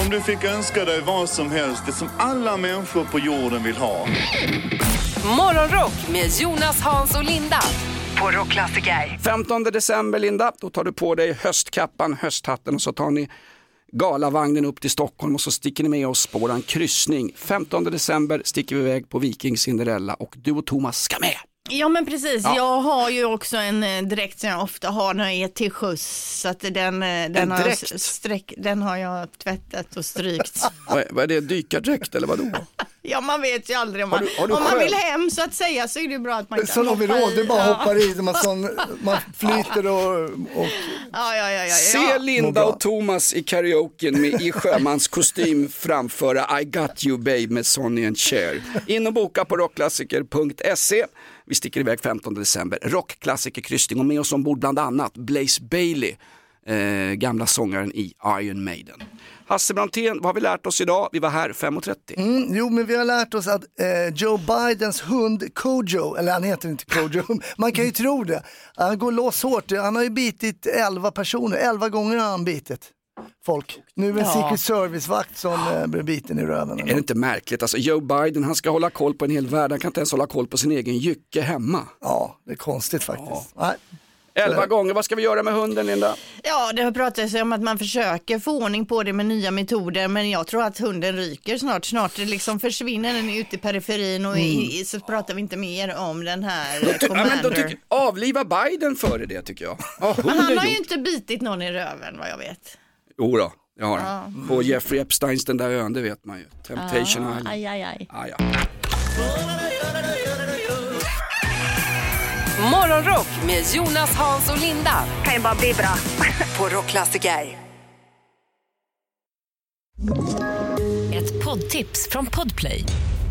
Om du fick önska dig vad som helst, det som alla människor på jorden vill ha. Morgonrock med Jonas, Hans och Linda på Rockklassiker. 15 december, Linda, då tar du på dig höstkappan, hösthatten och så tar ni galavagnen upp till Stockholm och så sticker ni med oss på våran kryssning. 15 december sticker vi iväg på Viking Cinderella och du och Thomas ska med. Ja men precis, Ja. jag har ju också en eh, dräkt som jag ofta har när jag är till skjuts. Så att den, eh, den, har, jag sträck, den har jag tvättat och strykt. Vad är, vad är det, dykardräkt eller vadå? ja man vet ju aldrig om Har man, du- har du om man vill hem så att säga så är det bra att man kan overall, i. du bara hoppar i, man, sån, man flyter och, och Ja, ja, ja, ja, Se. Linda och Thomas i karaoken med, i sjömanskostym framföra I got you babe med Sonny and Cher. In och boka på rockklassiker.se. Vi sticker iväg 15 december. rockklassiker kryssning och med oss ombord bland annat Blaze Bailey. eh, gamla sångaren i Iron Maiden. Hasse Brontén, vad har vi lärt oss idag? Vi var här 5.30. Mm, jo, men vi har lärt oss att eh, Joe Bidens hund Kojo, eller han heter inte Kojo, man kan ju tro det. Han går loss hårt, han har ju bitit 11 personer, 11 gånger har han bitit folk. Nu en Ja. Secret Service-vakt som eh, blev biten i röven. Är det inte märkligt? Alltså Joe Biden, han ska hålla koll på en hel värld, han kan inte ens hålla koll på sin egen jycke hemma. Ja, det är konstigt faktiskt. Nej. 11 gånger, vad ska vi göra med hunden Linda? Ja, det har pratats om att man försöker få ordning på det med nya metoder, men jag tror att hunden ryker snart. Snart liksom försvinner den ut i periferin och i, så pratar vi inte mer om den här Ja, men då tycker, avliva Biden före det tycker jag. Ja, Men han har ju gjort- inte bitit någon i röven vad jag vet. Jo då, det har. Ja. På Jeffrey Epsteins den där ön, det vet man ju. Temptation Island. Aj, aj, aj. Ah, ja. Morgonrock med Jonas, Hans och Linda. Kan ju bara bli bra. På Rockklassiker. Ett poddtips från Podplay.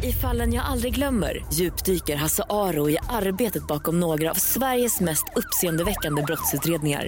I fallen jag aldrig glömmer djupdyker Hasse Aro i arbetet bakom några av Sveriges mest uppseendeväckande brottsutredningar.